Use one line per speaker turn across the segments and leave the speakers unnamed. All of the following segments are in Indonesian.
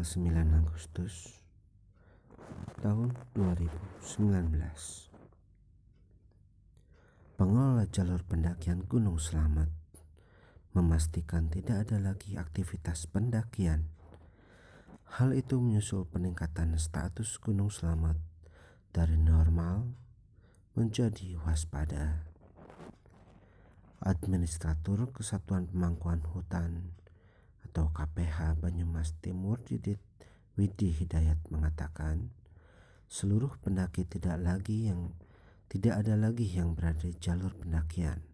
tanggal 9 Agustus tahun 2019. Pengelola jalur pendakian Gunung Selamat memastikan tidak ada lagi aktivitas pendakian. Hal itu menyusul peningkatan status Gunung Selamat dari normal menjadi waspada. Administratur Kesatuan Pemangkuan Hutan atau KPH Banyumas Timur Didit Widi Hidayat mengatakan seluruh pendaki tidak lagi yang tidak ada lagi yang berada di jalur pendakian.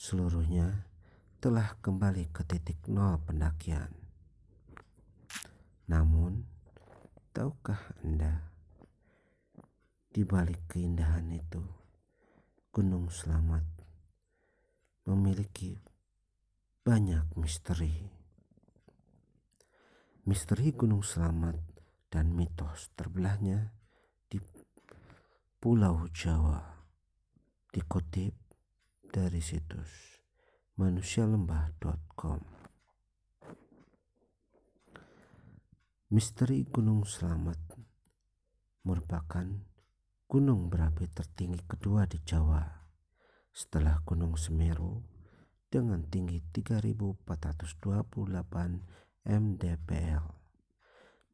Seluruhnya telah kembali ke titik nol pendakian. Namun, tahukah Anda di balik keindahan itu, Gunung Selamat memiliki banyak misteri. Misteri Gunung Selamat dan mitos terbelahnya di Pulau Jawa. Dikutip dari situs manusialembah.com Misteri Gunung Selamat merupakan gunung berapi tertinggi kedua di Jawa setelah Gunung Semeru dengan tinggi 3428 MDPL.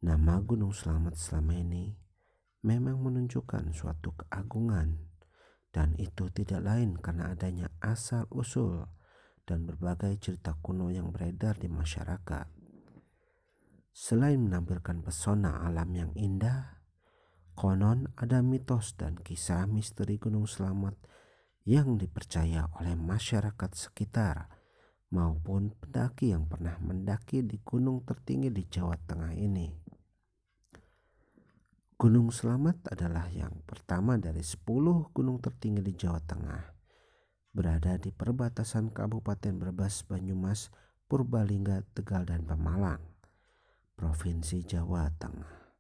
Nama Gunung Selamat selama ini memang menunjukkan suatu keagungan dan itu tidak lain karena adanya asal-usul dan berbagai cerita kuno yang beredar di masyarakat. Selain menampilkan pesona alam yang indah, konon ada mitos dan kisah misteri Gunung Selamat yang dipercaya oleh masyarakat sekitar maupun pendaki yang pernah mendaki di gunung tertinggi di Jawa Tengah ini. Gunung Selamat adalah yang pertama dari 10 gunung tertinggi di Jawa Tengah. Berada di perbatasan Kabupaten Brebes, Banyumas, Purbalingga, Tegal, dan Pemalang, Provinsi Jawa Tengah.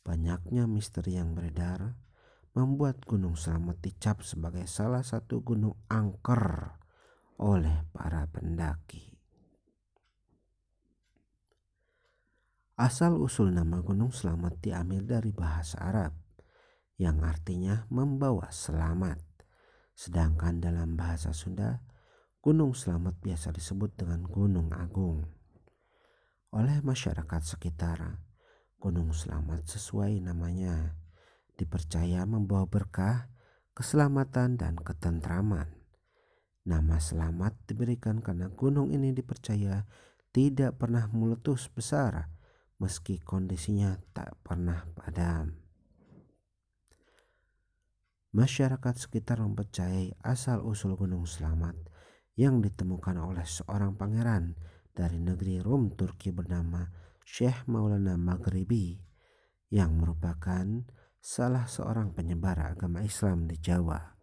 Banyaknya misteri yang beredar membuat Gunung Selamat dicap sebagai salah satu gunung angker oleh para pendaki. Asal-usul nama Gunung Selamat diambil dari bahasa Arab yang artinya membawa selamat. Sedangkan dalam bahasa Sunda, Gunung Selamat biasa disebut dengan Gunung Agung. Oleh masyarakat sekitar, Gunung Selamat sesuai namanya dipercaya membawa berkah, keselamatan, dan ketentraman. Nama selamat diberikan karena gunung ini dipercaya tidak pernah meletus besar meski kondisinya tak pernah padam. Masyarakat sekitar mempercayai asal-usul Gunung Selamat yang ditemukan oleh seorang pangeran dari negeri Rum Turki bernama Syekh Maulana Maghribi yang merupakan salah seorang penyebar agama Islam di Jawa.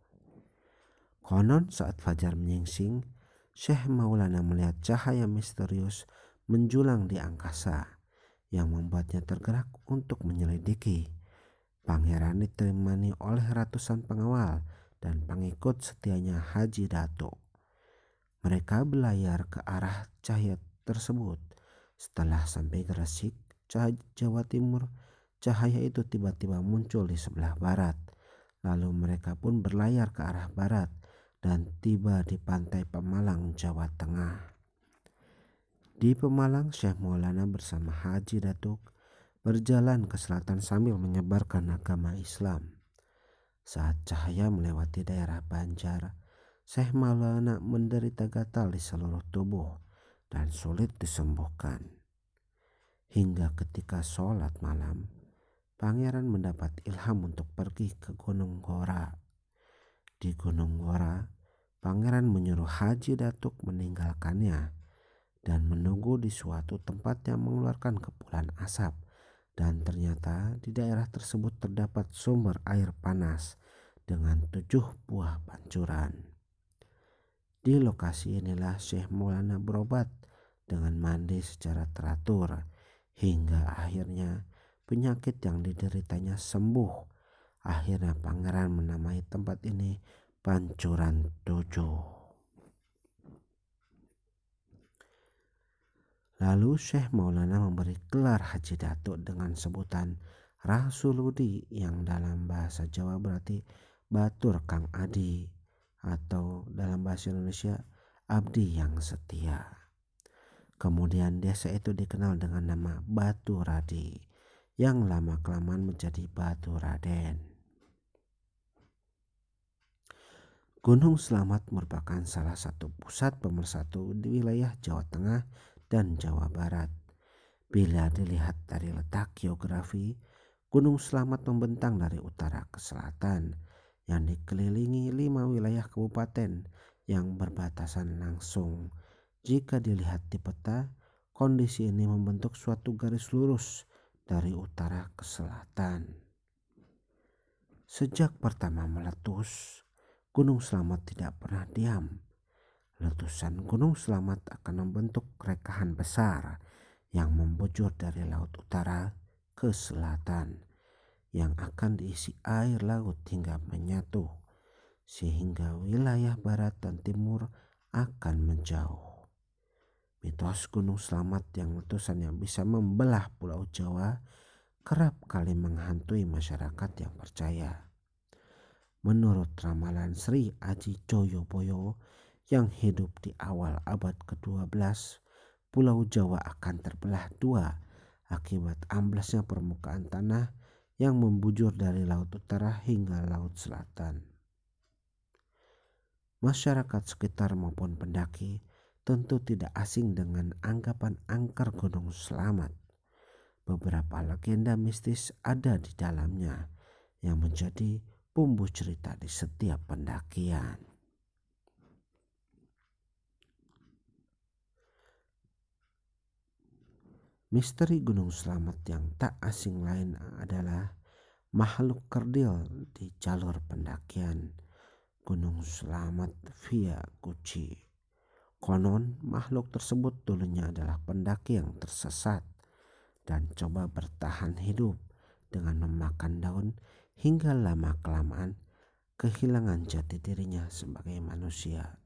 Konon saat fajar menyingsing, Syekh Maulana melihat cahaya misterius menjulang di angkasa yang membuatnya tergerak untuk menyelidiki. Pangeran ditemani oleh ratusan pengawal dan pengikut setianya Haji Dato. Mereka berlayar ke arah cahaya tersebut. Setelah sampai Gresik, Jawa Timur, cahaya itu tiba-tiba muncul di sebelah barat. Lalu mereka pun berlayar ke arah barat dan tiba di pantai Pemalang, Jawa Tengah. Di Pemalang, Syekh Maulana bersama Haji Datuk berjalan ke selatan sambil menyebarkan agama Islam. Saat cahaya melewati daerah Banjar, Syekh Maulana menderita gatal di seluruh tubuh dan sulit disembuhkan. Hingga ketika sholat malam, pangeran mendapat ilham untuk pergi ke Gunung Gora di Gunung Wara, pangeran menyuruh Haji Datuk meninggalkannya dan menunggu di suatu tempat yang mengeluarkan kepulan asap dan ternyata di daerah tersebut terdapat sumber air panas dengan tujuh buah pancuran. Di lokasi inilah Syekh Maulana berobat dengan mandi secara teratur hingga akhirnya penyakit yang dideritanya sembuh Akhirnya pangeran menamai tempat ini Pancuran Tujuh. Lalu Syekh Maulana memberi gelar Haji Datuk dengan sebutan Rasuludi yang dalam bahasa Jawa berarti Batur Kang Adi atau dalam bahasa Indonesia Abdi yang setia. Kemudian desa itu dikenal dengan nama Batu Radi yang lama kelamaan menjadi Batu Raden. Gunung Selamat merupakan salah satu pusat pemersatu di wilayah Jawa Tengah dan Jawa Barat. Bila dilihat dari letak geografi, Gunung Selamat membentang dari utara ke selatan yang dikelilingi lima wilayah kabupaten yang berbatasan langsung. Jika dilihat di peta, kondisi ini membentuk suatu garis lurus dari utara ke selatan. Sejak pertama meletus, Gunung Selamat tidak pernah diam letusan Gunung Selamat akan membentuk rekahan besar yang membujur dari laut utara ke selatan yang akan diisi air laut hingga menyatu sehingga wilayah barat dan timur akan menjauh. Mitos Gunung Selamat yang letusannya bisa membelah Pulau Jawa kerap kali menghantui masyarakat yang percaya. Menurut ramalan Sri Aji Joyoboyo, yang hidup di awal abad ke-12, Pulau Jawa akan terbelah dua akibat amblasnya permukaan tanah yang membujur dari laut utara hingga laut selatan. Masyarakat sekitar maupun pendaki tentu tidak asing dengan anggapan angker Gunung Selamat. Beberapa legenda mistis ada di dalamnya yang menjadi bumbu cerita di setiap pendakian. Misteri Gunung Selamat yang tak asing lain adalah makhluk kerdil di jalur pendakian Gunung Selamat via Kuci. Konon makhluk tersebut dulunya adalah pendaki yang tersesat dan coba bertahan hidup dengan memakan daun hingga lama kelamaan kehilangan jati dirinya sebagai manusia.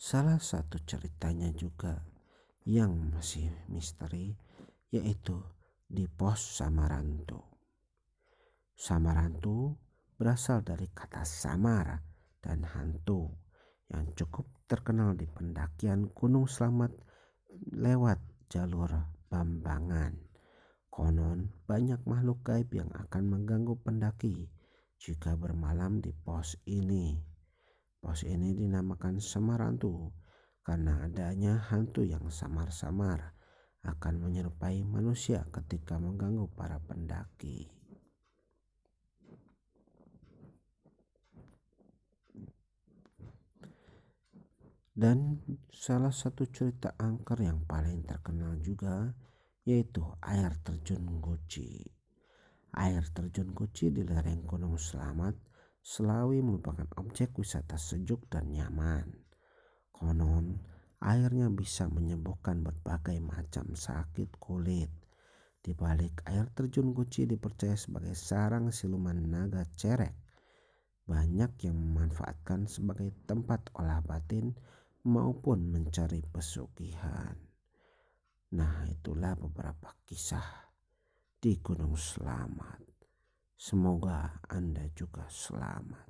Salah satu ceritanya juga yang masih misteri yaitu di pos Samarantu. Samarantu berasal dari kata samar dan hantu yang cukup terkenal di pendakian Gunung Selamat lewat jalur Bambangan. Konon banyak makhluk gaib yang akan mengganggu pendaki jika bermalam di pos ini. Pos ini dinamakan Semarantu karena adanya hantu yang samar-samar akan menyerupai manusia ketika mengganggu para pendaki. Dan salah satu cerita angker yang paling terkenal juga yaitu air terjun Guci. Air terjun Guci di lereng Gunung Selamat Selawi merupakan objek wisata sejuk dan nyaman. Konon, airnya bisa menyembuhkan berbagai macam sakit kulit. Di balik air terjun Guci dipercaya sebagai sarang siluman naga cerek. Banyak yang memanfaatkan sebagai tempat olah batin maupun mencari pesugihan. Nah, itulah beberapa kisah di Gunung Selamat. Semoga Anda juga selamat.